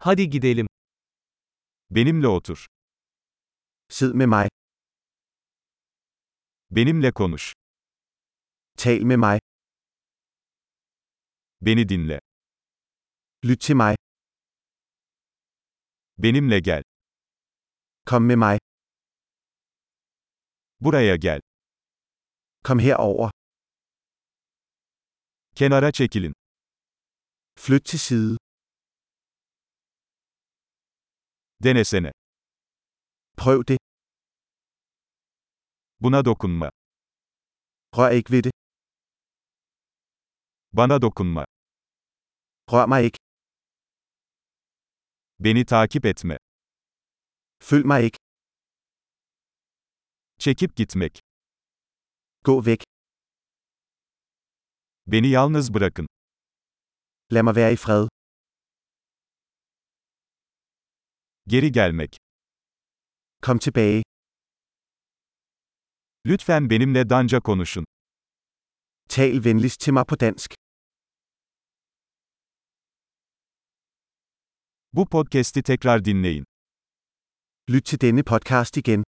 Hadi gidelim. Benimle otur. Sid med mig. Benimle konuş. Tal med mig. Beni dinle. Lyt til mig. Benimle gel. Kom med mig. Buraya gel. Kom herover. Kenara çekilin. Flyt til side. Denesene. Prøv det. Buna dokunma. Rør ikke ved det. Bana dokunma. Rør mig ikke. Beni takip etme. Følg mig ikke. Çekip gitmek. Gå væk. Beni yalnız bırakın. Lad mig være i fred. Geri gelmek. Kom tilbage. Lütfen benimle danca konuşun. Tal venligst til mig på dansk. Bu podcast'i tekrar dinleyin. Lyt til denne podcast igen.